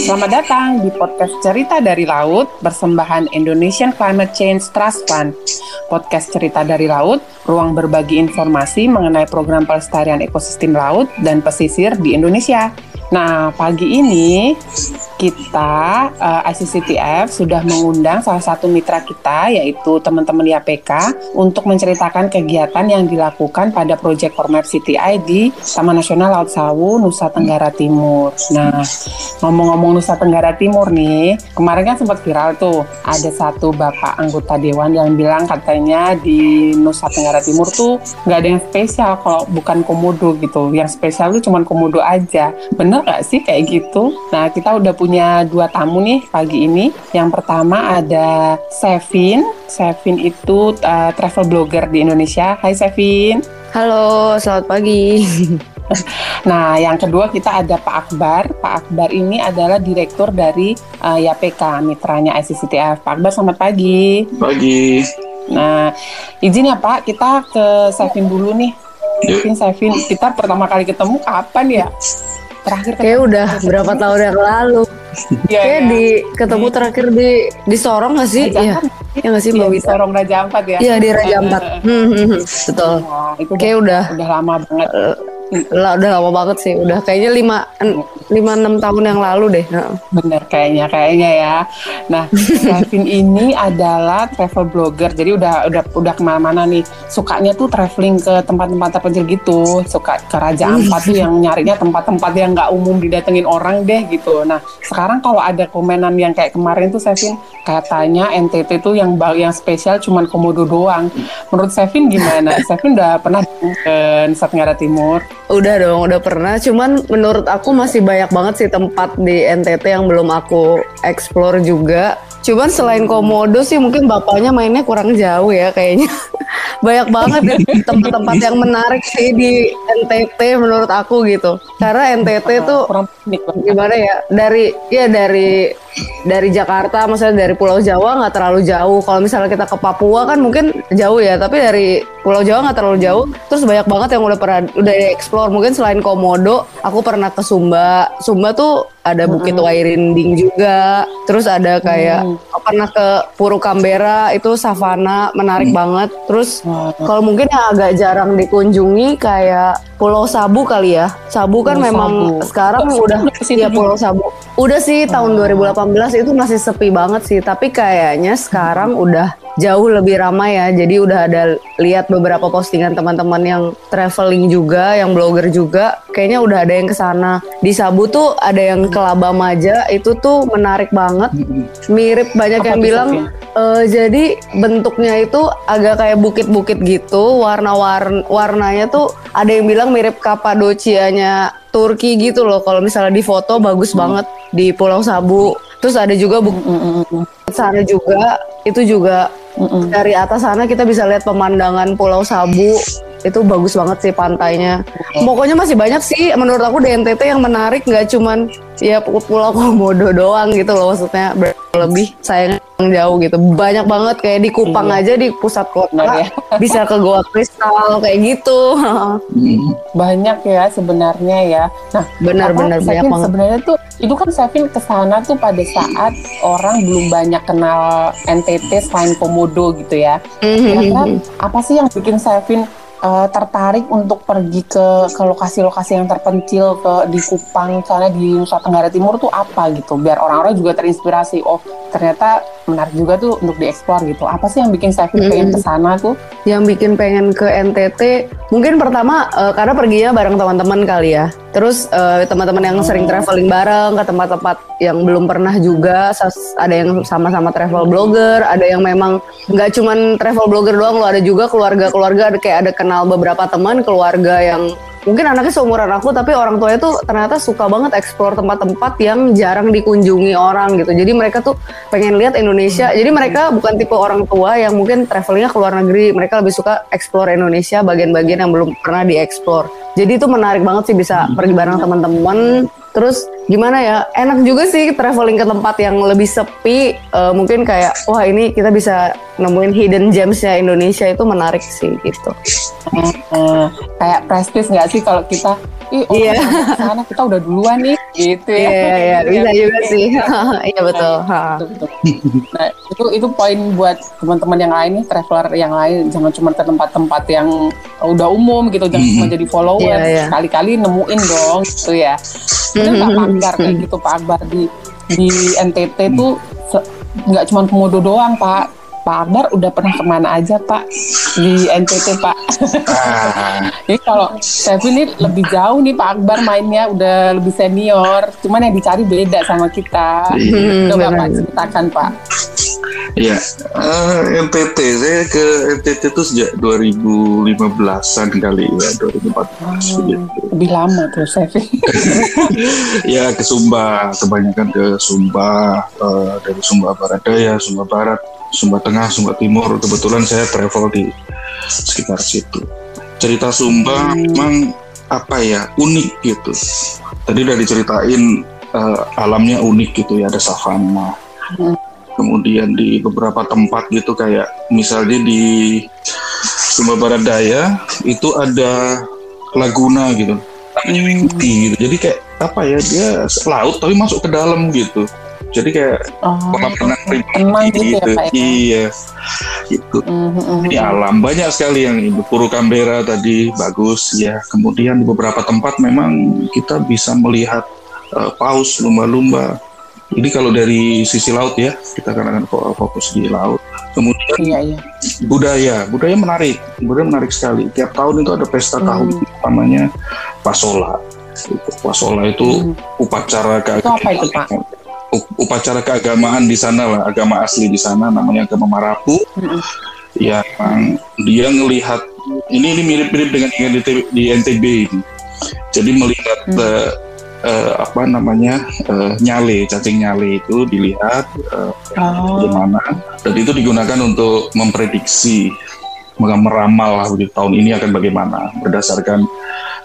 Selamat datang di podcast Cerita dari Laut persembahan Indonesian Climate Change Trust Fund. Podcast Cerita dari Laut, ruang berbagi informasi mengenai program pelestarian ekosistem laut dan pesisir di Indonesia. Nah, pagi ini kita uh, eh, ICCTF sudah mengundang salah satu mitra kita yaitu teman-teman YPK untuk menceritakan kegiatan yang dilakukan pada proyek Formap CTI di Taman Nasional Laut Sawu, Nusa Tenggara Timur. Nah, ngomong-ngomong Nusa Tenggara Timur nih, kemarin kan sempat viral tuh ada satu bapak anggota dewan yang bilang katanya di Nusa Tenggara Timur tuh nggak ada yang spesial kalau bukan komodo gitu. Yang spesial tuh cuma komodo aja. Bener nggak sih kayak gitu? Nah, kita udah punya dua tamu nih pagi ini. Yang pertama ada Sevin. Sevin itu uh, travel blogger di Indonesia. Hai Sevin. Halo, selamat pagi. Nah, yang kedua kita ada Pak Akbar. Pak Akbar ini adalah direktur dari uh, YPK, mitranya ICCTF. Pak Akbar, selamat pagi. Pagi. Nah, izin ya Pak, kita ke Sevin dulu nih. Sevin, Sevin, kita pertama kali ketemu kapan ya? Terakhir kayak udah berapa tahun yang lalu. Ya, kayak ya. di ketemu terakhir di di Sorong gak sih? Iya. Ya nggak sih ya, di Sorong Raja Ampat ya. Iya di Raja Ampat. hmm, hmm, hmm. betul nah, itu kayak udah udah. lama banget lah udah lama banget sih. Udah kayaknya lima lima enam tahun yang lalu deh. Bener kayaknya kayaknya ya. Nah Kevin ini adalah travel blogger. Jadi udah udah udah ke mana-mana nih. Sukanya tuh traveling ke tempat-tempat terpencil gitu. Suka ke Raja Ampat tuh yang nyarinya tempat-tempat yang nggak umum didatengin orang deh gitu. Nah sekarang kalau ada komenan yang kayak kemarin tuh Kevin katanya NTT tuh yang yang spesial cuman komodo doang. Menurut Sevin gimana? Sevin udah pernah ke Nusa Tenggara Timur Udah dong, udah pernah. Cuman menurut aku masih banyak banget sih tempat di NTT yang belum aku explore juga. Cuman selain komodo sih mungkin bapaknya mainnya kurang jauh ya kayaknya. banyak banget ya tempat-tempat yang menarik sih di NTT menurut aku gitu. Karena NTT tuh gimana ya? Dari ya dari dari Jakarta maksudnya dari Pulau Jawa nggak terlalu jauh. Kalau misalnya kita ke Papua kan mungkin jauh ya tapi dari Pulau Jawa nggak terlalu jauh. Terus banyak banget yang udah pernah udah explore mungkin selain Komodo aku pernah ke Sumba. Sumba tuh ada Bukit mm -hmm. Wairinding juga. Terus ada kayak mm. pernah ke Puru Kambera itu savana menarik mm. banget. Terus kalau mungkin yang agak jarang dikunjungi kayak Pulau Sabu kali ya. Sabu kan Pulau memang Sabu. sekarang oh, udah ya Pulau Sabu. Udah sih tahun 2018 itu masih sepi banget sih, tapi kayaknya sekarang udah jauh lebih ramai ya. Jadi udah ada lihat beberapa postingan teman-teman yang traveling juga, yang blogger juga. Kayaknya udah ada yang ke sana. Di Sabu tuh ada yang ke Labamaja, itu tuh menarik banget. Mirip banyak Apa yang bilang uh, jadi bentuknya itu agak kayak bukit-bukit gitu, warna-warna warnanya tuh ada yang bilang mirip Kapadocia-nya Turki gitu loh. Kalau misalnya di foto bagus banget di Pulau Sabu. Terus ada juga bukit sana juga itu juga Mm-mm. Dari atas sana kita bisa lihat pemandangan Pulau Sabu itu bagus banget sih pantainya. Pokoknya masih banyak sih menurut aku di NTT yang menarik nggak cuman ya Pulau Komodo doang gitu loh maksudnya lebih sayang jauh gitu. Banyak banget kayak di Kupang iya. aja di pusat kota ya. bisa ke Goa Kristal kayak gitu. banyak ya sebenarnya ya. Nah, benar-benar banyak banget. Sebenarnya tuh itu kan Sevin ke sana tuh pada saat orang belum banyak kenal NTT selain Komodo gitu ya. Mm-hmm. apa sih yang bikin Sevin uh, tertarik untuk pergi ke ke lokasi-lokasi yang terpencil ke di Kupang sana di Nusa Tenggara Timur tuh apa gitu? Biar orang-orang juga terinspirasi. Oh ternyata menarik juga tuh untuk dieksplor gitu. Apa sih yang bikin mm-hmm. pengen ke sana tuh? Yang bikin pengen ke NTT mungkin pertama uh, karena perginya bareng teman-teman kali ya. Terus uh, teman-teman yang sering traveling bareng ke tempat-tempat yang belum pernah juga, ada yang sama-sama travel blogger, ada yang memang nggak cuman travel blogger doang, lo ada juga keluarga-keluarga, ada kayak ada kenal beberapa teman keluarga yang mungkin anaknya seumuran aku tapi orang tuanya tuh ternyata suka banget eksplor tempat-tempat yang jarang dikunjungi orang gitu. Jadi mereka tuh pengen lihat Indonesia. Jadi mereka bukan tipe orang tua yang mungkin travelingnya ke luar negeri. Mereka lebih suka eksplor Indonesia bagian-bagian yang belum pernah dieksplor jadi itu menarik banget sih bisa pergi bareng teman-teman. Terus gimana ya? Enak juga sih traveling ke tempat yang lebih sepi. Uh, mungkin kayak wah ini kita bisa nemuin hidden gemsnya Indonesia itu menarik sih gitu. Uh, kayak prestis nggak sih kalau kita Ih, oh, iya. sana kita udah duluan nih gitu ya. Iya, iya, bisa juga sih. iya betul. Nah, betul, Nah, itu itu poin buat teman-teman yang lain nih, traveler yang lain jangan cuma ke tempat-tempat yang udah umum gitu, jangan cuma jadi follower. Yeah, yeah. Sekali-kali nemuin dong gitu ya. Itu Pak Akbar kayak gitu Pak Akbar di di NTT tuh nggak cuma komodo doang Pak Pak Akbar udah pernah ke mana aja Pak di NTT Pak? Ah. ini kalau saya ini lebih jauh nih Pak Akbar mainnya udah lebih senior, cuman yang dicari beda sama kita. Hmm, Coba Pak ceritakan Pak. Iya, uh, eh, NTT saya ke NTT itu sejak 2015-an kali ya, 2014 oh, gitu. Lebih lama tuh saya. ya ke Sumba, kebanyakan ke Sumba, uh, dari Sumba Barat Daya, Sumba Barat, Sumba Tengah, Sumba Timur. Kebetulan saya travel di sekitar situ. Cerita Sumba hmm. memang apa ya unik gitu. Tadi udah diceritain uh, alamnya unik gitu ya, ada savana. Hmm. Kemudian di beberapa tempat gitu kayak misalnya di Sumba Barat Daya itu ada laguna gitu. Hmm. gitu. Jadi kayak apa ya dia laut tapi masuk ke dalam gitu jadi kayak oh, kolam renang pribadi gitu, gitu. Ya, ya? iya itu mm-hmm. ini alam banyak sekali yang itu Puru Canberra tadi bagus ya kemudian di beberapa tempat memang kita bisa melihat uh, paus lumba-lumba ini kalau dari sisi laut ya kita akan akan fokus di laut kemudian iya, iya. budaya budaya menarik budaya menarik sekali tiap tahun itu ada pesta mm. tahun namanya Pasola Pasola itu mm. upacara keagamaan upacara keagamaan di sana lah, agama asli di sana namanya agama Marapu. Mm-hmm. Yang dia ngelihat ini ini mirip-mirip dengan yang di, di NTB ini. Jadi melihat mm-hmm. uh, uh, apa namanya uh, nyale, cacing nyale itu dilihat uh, oh. bagaimana dan itu digunakan untuk memprediksi meramal lah tahun ini akan bagaimana berdasarkan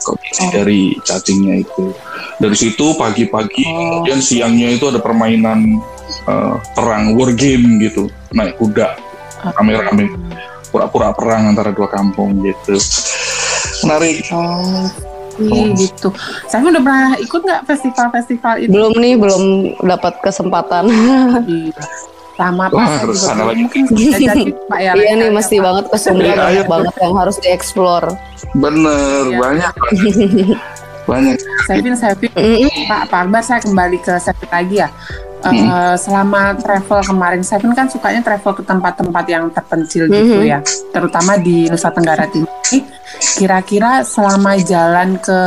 kondisi oh. dari cacingnya itu. Dari situ pagi-pagi oh. kemudian siangnya itu ada permainan uh, perang war game gitu, naik kuda rame-rame pura-pura perang antara dua kampung gitu. Menarik. Oh. Iya gitu. Saya udah pernah ikut nggak festival-festival itu? Belum nih, belum dapat kesempatan. Iya sama Pak Wah, harus sana lagi. mungkin jadi Pak ya iya nih mesti banget ke Sumba iya, banyak banget yang harus dieksplor bener iya. banyak banyak Sevin Sevin Pak Pak Akbar saya kembali ke Sevin lagi ya Uh, selama travel kemarin, Sevin kan sukanya travel ke tempat-tempat yang terpencil gitu ya, terutama di Nusa Tenggara Timur. Kira-kira selama jalan ke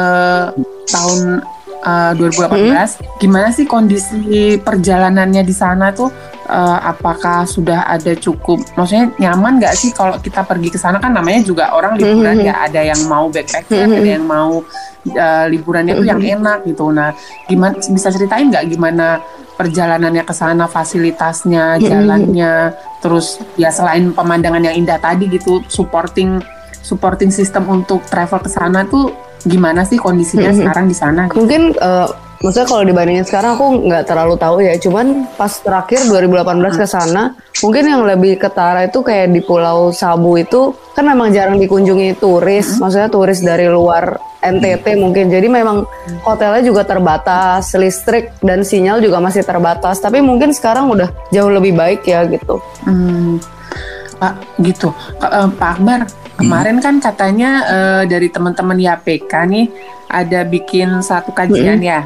tahun uh, 2018, hmm. gimana sih kondisi perjalanannya di sana tuh? uh, apakah sudah ada cukup maksudnya nyaman nggak sih kalau kita pergi ke sana kan namanya juga orang liburan mm -hmm. ya ada yang mau backpacking mm -hmm. ada yang mau uh, liburannya mm -hmm. yang mm-hmm. enak gitu nah gimana bisa ceritain nggak gimana perjalanannya ke sana fasilitasnya mm-hmm. jalannya mm -hmm. terus ya selain pemandangan yang indah tadi gitu supporting supporting system untuk travel ke sana tuh gimana sih kondisinya mm -hmm. sekarang di sana gitu? mungkin uh, maksudnya kalau dibandingin sekarang aku nggak terlalu tahu ya. Cuman pas terakhir 2018 ke sana mungkin yang lebih ketara itu kayak di Pulau Sabu itu kan memang jarang dikunjungi turis. Maksudnya turis dari luar NTT mungkin. Jadi memang hotelnya juga terbatas listrik dan sinyal juga masih terbatas. Tapi mungkin sekarang udah jauh lebih baik ya gitu. Hmm. Pak gitu. Uh, Pak Akbar kemarin hmm. kan katanya uh, dari teman-teman YPK nih ada bikin satu kajian hmm. ya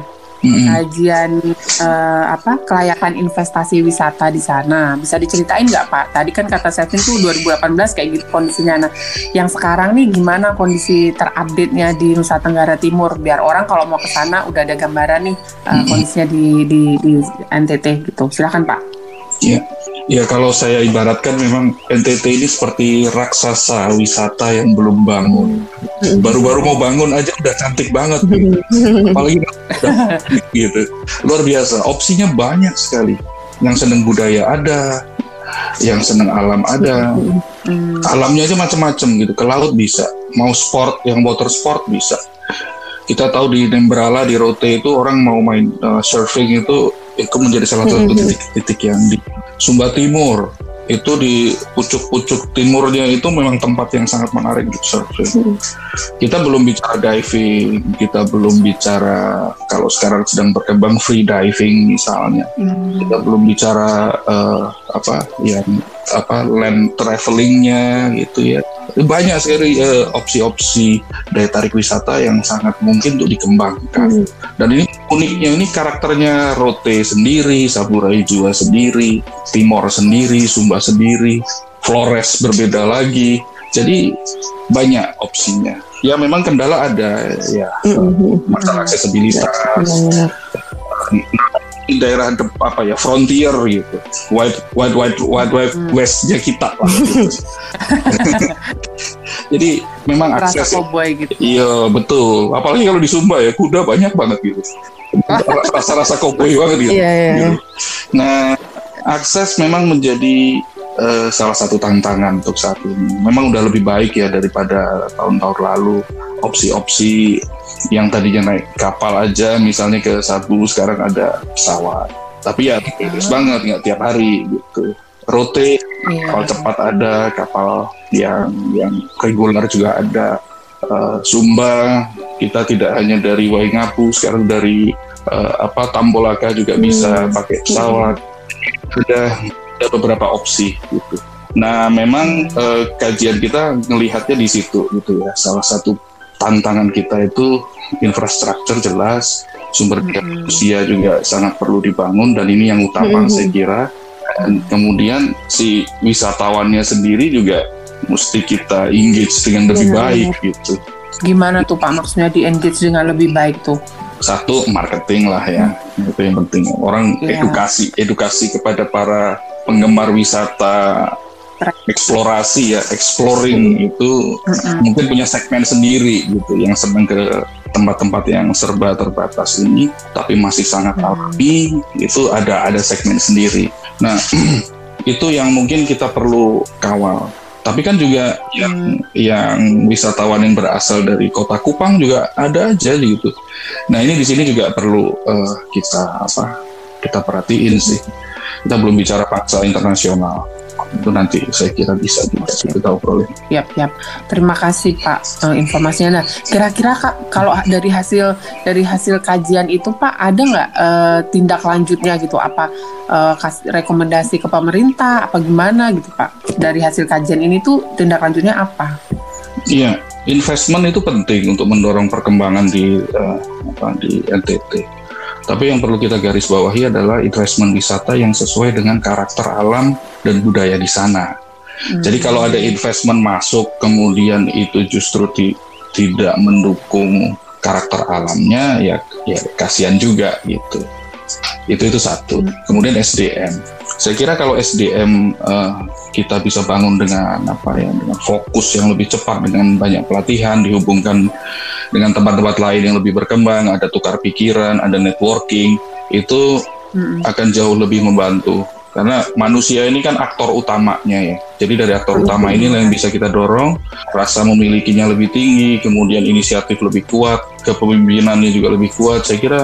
hmm. kajian uh, apa kelayakan investasi wisata di sana. Bisa diceritain nggak Pak? Tadi kan kata Sevin tuh 2018 kayak gitu kondisinya. Nah, yang sekarang nih gimana kondisi terupdate-nya di Nusa Tenggara Timur biar orang kalau mau ke sana udah ada gambaran nih uh, hmm. kondisinya di, di di NTT gitu. Silakan Pak. Iya. Ya kalau saya ibaratkan memang NTT ini seperti raksasa wisata yang belum bangun. Baru-baru mau bangun aja udah cantik banget. Apalagi gitu. Luar biasa. Opsinya banyak sekali. Yang seneng budaya ada, yang seneng alam ada. Alamnya aja macam-macam gitu. Ke laut bisa, mau sport yang water sport bisa. kita tahu di Nembrala di Rote itu orang mau main uh, surfing itu itu menjadi salah satu titik-titik yang di Sumba Timur itu di pucuk-pucuk timurnya itu memang tempat yang sangat menarik untuk surfing. Kita belum bicara diving, kita belum bicara kalau sekarang sedang berkembang free diving misalnya. Kita belum bicara uh, apa yang apa land travelingnya gitu ya. Banyak sekali uh, opsi-opsi daya tarik wisata yang sangat mungkin untuk dikembangkan. Dan ini uniknya ini karakternya Rote sendiri Saburai Jua sendiri Timor sendiri Sumba sendiri Flores berbeda lagi. Jadi banyak opsinya. Ya memang kendala ada ya. Masalah aksesibilitas. Di daerah apa ya frontier gitu wide wide wide wide wide hmm. westnya kita lah gitu. jadi memang Rasa akses gitu. iya betul apalagi kalau di Sumba ya kuda banyak banget gitu rasa-rasa cowboy banget gitu. Iya, iya. gitu nah akses memang menjadi uh, salah satu tantangan untuk saat ini. Memang udah lebih baik ya daripada tahun-tahun lalu. Opsi-opsi yang tadinya naik kapal aja misalnya ke Sabu sekarang ada pesawat. Tapi ya bagus banget nggak tiap hari gitu. Rute Iya. kapal cepat ada kapal yang yang reguler juga ada. Uh, Sumba kita tidak hanya dari Waingapu sekarang dari uh, apa Tambolaka juga bisa pakai pesawat. Sudah ada beberapa opsi gitu nah memang uh, kajian kita melihatnya di situ gitu ya salah satu tantangan kita itu infrastruktur jelas, sumber daya manusia juga sangat perlu dibangun dan ini yang utama saya kira. Dan kemudian si wisatawannya sendiri juga mesti kita engage dengan lebih baik gitu. Gimana tuh Pak maksudnya di engage dengan lebih baik tuh? Satu marketing lah ya, itu yang penting. Orang Iya. edukasi, edukasi kepada para penggemar wisata eksplorasi ya, exploring itu mungkin punya segmen sendiri gitu yang senang ke tempat-tempat yang serba terbatas ini tapi masih sangat alami itu ada ada segmen sendiri. Nah, itu yang mungkin kita perlu kawal. Tapi kan juga yang yang wisatawan yang berasal dari kota Kupang juga ada aja gitu. Nah, ini di sini juga perlu eh, kita apa? Kita perhatiin sih. Kita belum bicara paksa internasional. Itu nanti saya kira bisa juga kita obrolin. Yap, yap. Terima kasih Pak eh, informasinya. Nah, kira-kira Kak kalau dari hasil dari hasil kajian itu Pak ada nggak eh, tindak lanjutnya gitu? Apa kas- rekomendasi ke pemerintah? Apa gimana gitu Pak? Dari hasil kajian ini tuh tindak lanjutnya apa? Iya, investment itu penting untuk mendorong perkembangan di eh, apa, di NTT. Tapi yang perlu kita garis bawahi adalah investment wisata yang sesuai dengan karakter alam dan budaya di sana. Jadi kalau ada investment masuk kemudian itu justru ti- tidak mendukung karakter alamnya ya ya kasihan juga gitu. Itu itu satu. Kemudian SDM. Saya kira kalau SDM eh, kita bisa bangun dengan apa ya dengan fokus yang lebih cepat dengan banyak pelatihan dihubungkan dengan tempat-tempat lain yang lebih berkembang, ada tukar pikiran, ada networking, itu Mm-mm. akan jauh lebih membantu. Karena manusia ini kan aktor utamanya ya. Jadi dari aktor utama inilah yang bisa kita dorong, rasa memilikinya lebih tinggi, kemudian inisiatif lebih kuat, kepemimpinannya juga lebih kuat. Saya kira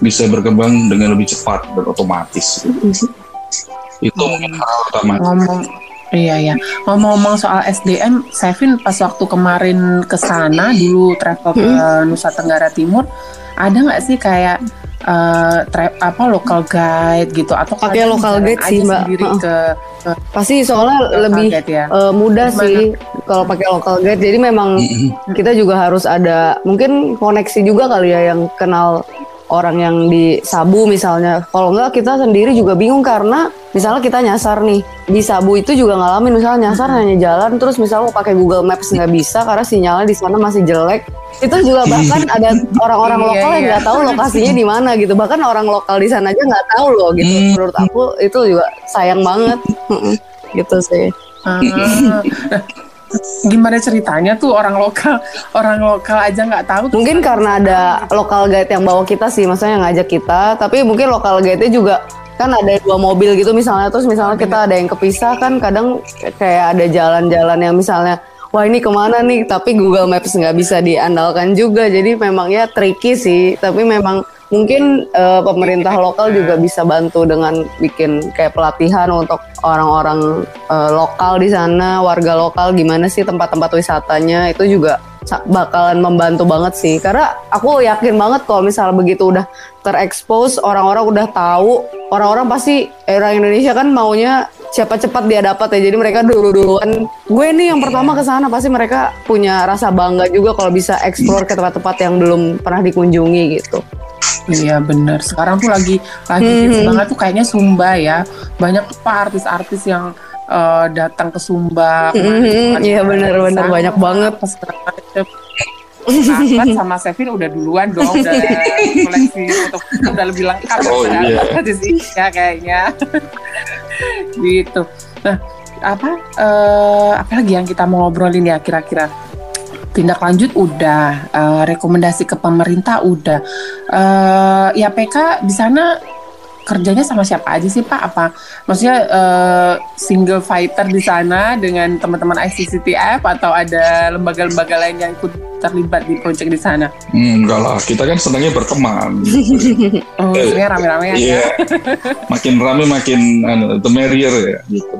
bisa berkembang dengan lebih cepat dan otomatis. Itu mungkin hal utama. Ngomong Iya ya. Ngomong-ngomong soal SDM, Sevin pas waktu kemarin ke sana dulu travel ke Nusa Tenggara Timur, ada nggak sih kayak eh, tra- apa local guide gitu atau Pakai kalian local guide sih, Mbak. sendiri Heeh. ke, ke Pasti soalnya lebih guide ya? eh, mudah Gimana? sih kalau pakai local guide. Jadi memang kita juga harus ada mungkin koneksi juga kali ya yang kenal orang yang di Sabu misalnya. Kalau enggak kita sendiri juga bingung karena misalnya kita nyasar nih di Sabu itu juga ngalamin misalnya nyasar hanya jalan terus misalnya mau pakai Google Maps nggak bisa karena sinyalnya di sana masih jelek. Itu juga bahkan ada orang-orang Iya, lokal yang iya. nggak tahu lokasinya di mana gitu. Bahkan orang lokal di sana aja nggak tahu loh gitu. Hmm. Menurut aku itu juga sayang banget. Gitu sih. Ah. gimana ceritanya tuh orang lokal? Orang lokal aja nggak tahu Mungkin karena ada lokal guide yang bawa kita sih, maksudnya yang ngajak kita. Tapi mungkin lokal guide-nya juga kan ada dua mobil gitu misalnya. Terus misalnya kita ada yang kepisah kan kadang kayak ada jalan-jalan yang misalnya wah ini ke mana nih? Tapi Google Maps nggak bisa diandalkan juga. Jadi memang ya tricky sih. Tapi memang mungkin uh, pemerintah lokal juga bisa bantu dengan bikin kayak pelatihan untuk orang-orang uh, lokal di sana warga lokal. Gimana sih tempat-tempat wisatanya? Itu juga bakalan membantu banget sih. Karena aku yakin banget kalau misal begitu udah terekspos orang-orang udah tahu orang-orang pasti era Indonesia kan maunya siapa cepat dia dapat ya. Jadi mereka dulu duluan gue nih yang pertama ke sana pasti mereka punya rasa bangga juga kalau bisa eksplor ke tempat-tempat yang belum pernah dikunjungi gitu Iya bener. Sekarang tuh lagi lagi hmm. banget tuh kayaknya Sumba ya. Banyak pak artis-artis yang uh, datang ke Sumba. Mm-hmm, iya benar-benar banyak banget. Nah, sama Sevin udah duluan dong, udah koleksi foto udah lebih lengkap oh, ya, iya. sih ya kayaknya. gitu. Nah, apa uh, apa lagi yang kita mau ngobrolin ya kira-kira? Tindak lanjut udah, uh, rekomendasi ke pemerintah udah. Uh, ya PK di sana kerjanya sama siapa aja sih Pak? Apa maksudnya uh, single fighter di sana dengan teman-teman ICCTF atau ada lembaga-lembaga lain yang ikut terlibat di proyek di sana? Hmm, enggak lah, kita kan senangnya berteman. oh, sebenarnya rame-rame ya. Iya. makin rame makin anu, the merrier ya gitu.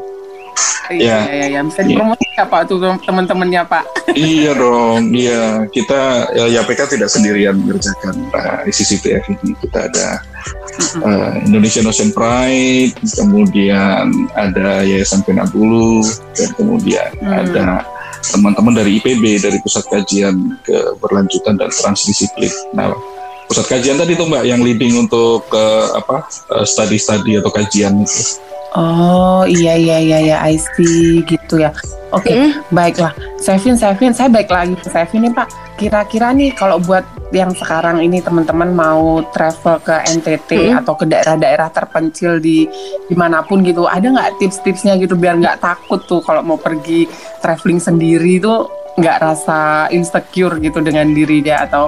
Iya, iya, iya, ya. bisa iya. dipromosi ya Pak tuh teman-temannya Pak. iya dong, iya. Kita ya, PK tidak sendirian mengerjakan uh, ICCTF ini. Kita ada uh, Indonesian Ocean Pride, kemudian ada Yayasan Penabulu, dan kemudian hmm. ada teman-teman dari IPB dari Pusat Kajian Keberlanjutan dan Transdisiplin. Nah, pusat kajian tadi tuh Mbak yang leading untuk uh, apa uh, studi-studi atau kajian itu. Oh iya iya iya ya I see gitu ya. Oke okay, mm. baiklah. Sevin Sevin saya baik lagi ke Sevin nih Pak. Kira-kira nih kalau buat yang sekarang ini teman-teman mau travel ke NTT mm. atau ke daerah-daerah terpencil di di mana pun gitu, ada nggak tips-tipsnya gitu biar nggak takut tuh kalau mau pergi traveling sendiri tuh nggak rasa insecure gitu dengan diri dia atau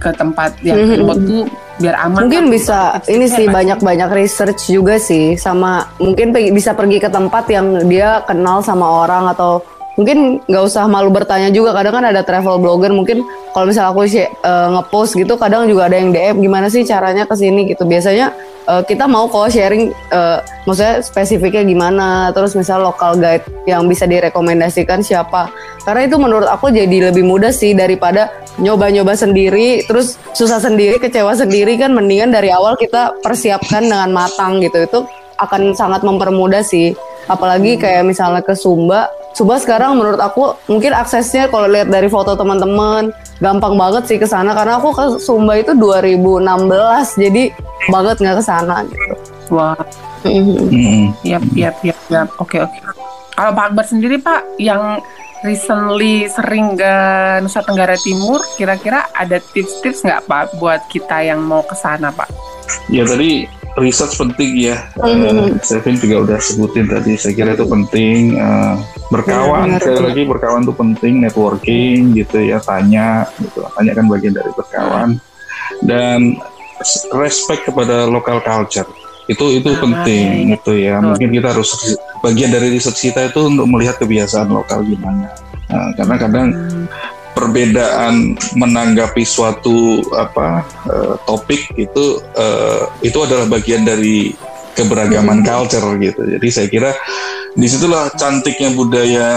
ke tempat yang mm -hmm. remote tuh biar aman mungkin kan? bisa ini sih banyak-banyak research juga sih sama mungkin bisa pergi ke tempat yang dia kenal sama orang atau mungkin nggak usah malu bertanya juga kadang kan ada travel blogger mungkin kalau misal aku uh, ngepost gitu kadang juga ada yang DM gimana sih caranya ke sini gitu biasanya uh, kita mau kok sharing uh, maksudnya spesifiknya gimana terus misal lokal guide yang bisa direkomendasikan siapa karena itu menurut aku jadi lebih mudah sih daripada nyoba-nyoba sendiri terus susah sendiri kecewa sendiri kan mendingan dari awal kita persiapkan dengan matang gitu itu akan sangat mempermudah sih apalagi kayak misalnya ke Sumba Sumba sekarang menurut aku mungkin aksesnya kalau lihat dari foto teman-teman gampang banget sih ke sana karena aku ke Sumba itu 2016 jadi banget nggak ke sana gitu. Wah. Yap, yap, yap, yap. Oke, oke. Kalau Pak Akbar sendiri Pak yang recently sering ke Nusa Tenggara Timur, kira-kira ada tips-tips nggak Pak buat kita yang mau ke sana Pak? Ya tadi research penting ya. Mm-hmm. Uh, Sevin juga udah sebutin tadi. Saya kira itu penting. Uh, berkawan, ya, sekali lagi berkawan itu penting. Networking gitu ya. Tanya gitu. Tanya kan bagian dari berkawan. Dan respect kepada local culture itu itu penting gitu ya. Mungkin kita harus bagian dari research kita itu untuk melihat kebiasaan lokal gimana. Nah, karena kadang hmm perbedaan menanggapi suatu apa uh, topik itu uh, itu adalah bagian dari keberagaman culture gitu. Jadi saya kira di situlah cantiknya budaya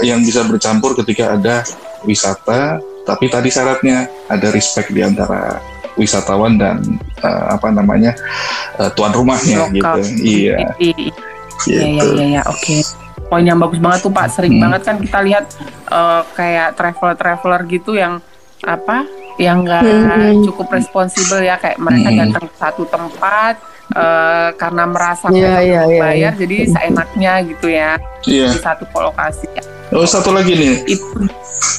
yang bisa bercampur ketika ada wisata, tapi tadi syaratnya ada respect di antara wisatawan dan uh, apa namanya uh, tuan rumahnya Lokal. gitu. Iya. Iya, iya, iya, ya, oke. Okay poin yang bagus banget tuh Pak. Sering hmm. banget kan kita lihat uh, kayak traveler-traveler gitu yang apa yang enggak hmm. cukup responsibel ya kayak mereka hmm. datang ke satu tempat uh, karena merasa yeah, yeah, yeah, bayar yeah. jadi seenaknya gitu ya yeah. di satu lokasi. Ya. Oh satu lagi nih. Itu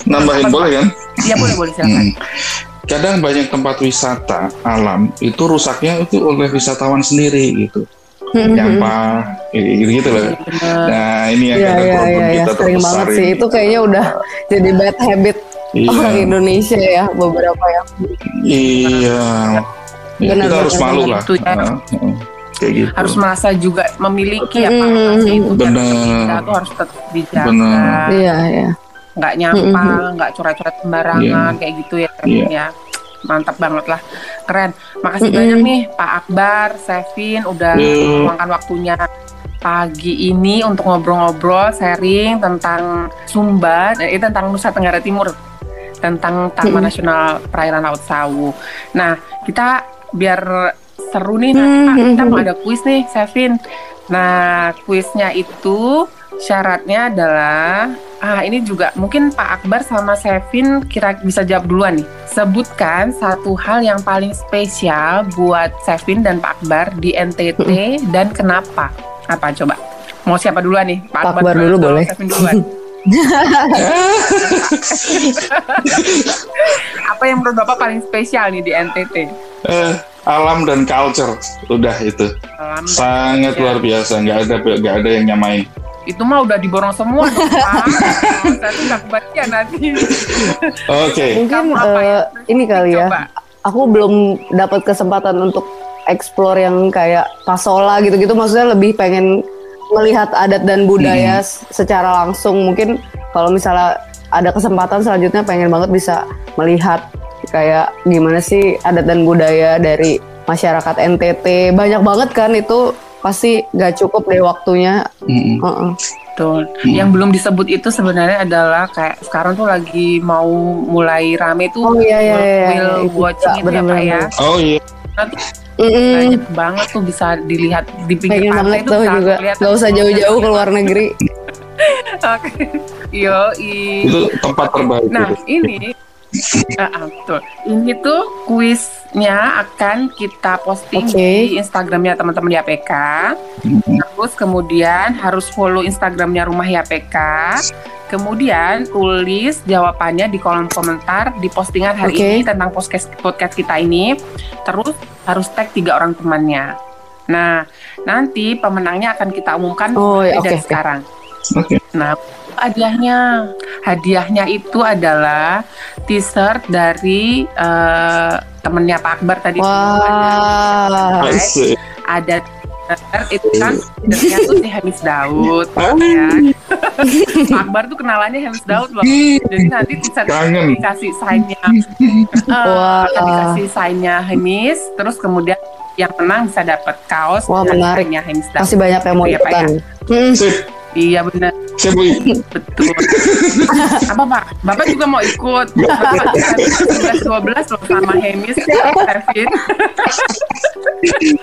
nambahin boleh kan? Iya boleh boleh silakan. Hmm. Kadang banyak tempat wisata alam itu rusaknya itu oleh wisatawan sendiri gitu nyampah gitu gitu loh. Nah ini yang ya, ya, ya, kita sering banget sih itu kayaknya udah jadi bad habit iya. orang Indonesia ya beberapa yang. Iya. Ya, benar, kita harus malu lah. Ya. uh, kayak gitu. Harus merasa juga memiliki apa hmm. itu. Benar. Kita tuh harus tetap dijaga. Benar. Iya iya. Nggak nyampah, nggak coret-coret sembarangan Iya. kayak gitu ya, Iya. ya. Mantap banget lah, keren. Makasih Mm-mm. banyak nih Pak Akbar, Sevin udah Iya. meluangkan waktunya pagi ini untuk ngobrol-ngobrol, sharing tentang Sumba, eh, tentang Nusa Tenggara Timur, tentang Taman Mm-mm. Nasional Perairan Laut Sawu. Nah, kita biar seru nih nanti Pak, Mm-mm. kita mau ada kuis nih, Sevin. Nah, kuisnya itu syaratnya adalah ah ini juga mungkin Pak Akbar sama Sevin kira bisa jawab duluan nih. Sebutkan satu hal yang paling spesial buat Sevin dan Pak Akbar di NTT dan kenapa? Apa coba? Mau siapa duluan nih? Pak Akbar dulu boleh. Sevin duluan. Apa yang menurut Bapak paling spesial nih di NTT? Eh, alam dan culture udah itu Alam dan sangat culture. luar biasa nggak ada nggak ada yang nyamai Itu mah udah diborong semua dong, Pak. Saya tuh nggak kebaca nanti. oke Mungkin Kamu apa ya? eh, ini kali ya. Coba. Aku belum dapat kesempatan untuk explore yang kayak pasola gitu-gitu. Maksudnya lebih pengen melihat adat dan budaya s- secara langsung. Mungkin kalau misalnya ada kesempatan selanjutnya pengen banget bisa melihat kayak gimana sih adat dan budaya dari masyarakat NTT. Banyak banget kan itu pasti gak cukup deh waktunya. Mm-mm. Heeh. Betul. Hmm. Yang belum disebut itu sebenarnya adalah kayak sekarang tuh lagi mau mulai rame tuh Oh iya iya iya. watching juga, itu ya Pak ya. oh iya Nanti Mm-mm. banyak banget tuh bisa dilihat di pinggir Pengen pantai itu juga. Gak usah jauh-jauh ke luar negeri. Oke. Yo, itu tempat terbaik Nah, itu. ini Ah, betul. Ini tuh kuisnya akan kita posting Oke. di Instagramnya teman-teman YPK. Mm-mm. Terus kemudian harus follow Instagramnya Rumah YPK. Kemudian tulis jawabannya di kolom komentar di postingan hari Oke. ini tentang podcast podcast kita ini. Terus harus tag tiga orang temannya. Nah, nanti pemenangnya akan kita umumkan Oh ya, dari oke. oke. sekarang. oke Nah, hadiahnya, hadiahnya itu adalah t-shirt dari eh, temennya Pak Akbar tadi. Wah. Asik. Ada t-shirt itu kan leadernya tuh si Hemis Daud, ya. Pak Akbar tuh kenalannya Hemis Daud loh. Jadi nanti t-shirt Kangen. dikasih sign-nya, eh, akan dikasih sign-nya Hemis, terus kemudian yang menang bisa dapat kaos Wah, dengan menarik. sign-nya Hemis Daud. Masih banyak yang mau Iya, Pak, ikutan. ya. Hmm. Iya benar. sip Bu. Betul. Apa Pak? Bapak juga mau ikut? Bapak 11-12 loh sama Hemis, Kevin.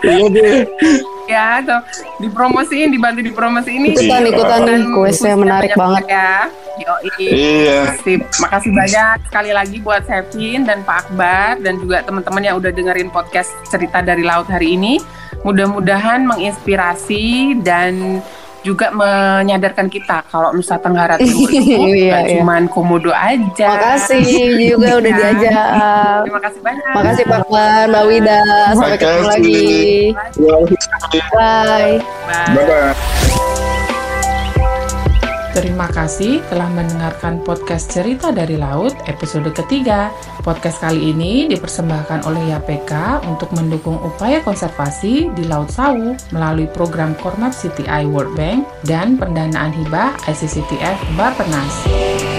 iya deh Ya, tuh. dipromosiin, dibantu dipromosiin ini. Ikutan ikutan nih kuisnya menarik banget. Ya. Yoi. iya Sip. Makasih banyak sekali lagi buat Sevin dan Pak Akbar dan juga teman-teman yang udah dengerin podcast cerita dari laut hari ini. Mudah-mudahan menginspirasi dan juga menyadarkan kita kalau Nusa Tenggara Timur itu Iya, iya. cuman komodo aja. Makasih juga udah Ya. diajak. Terima kasih banyak. Makasih Pak Wan, Mbak Wida. Sampai ketemu lagi. Bye. Bye. bye bye Terima kasih telah mendengarkan podcast Cerita dari Laut episode ketiga. Podcast kali ini dipersembahkan oleh YPK untuk mendukung upaya konservasi di Laut Sawu melalui program Kormap CTI World Bank dan pendanaan hibah ICCTF Barpenas.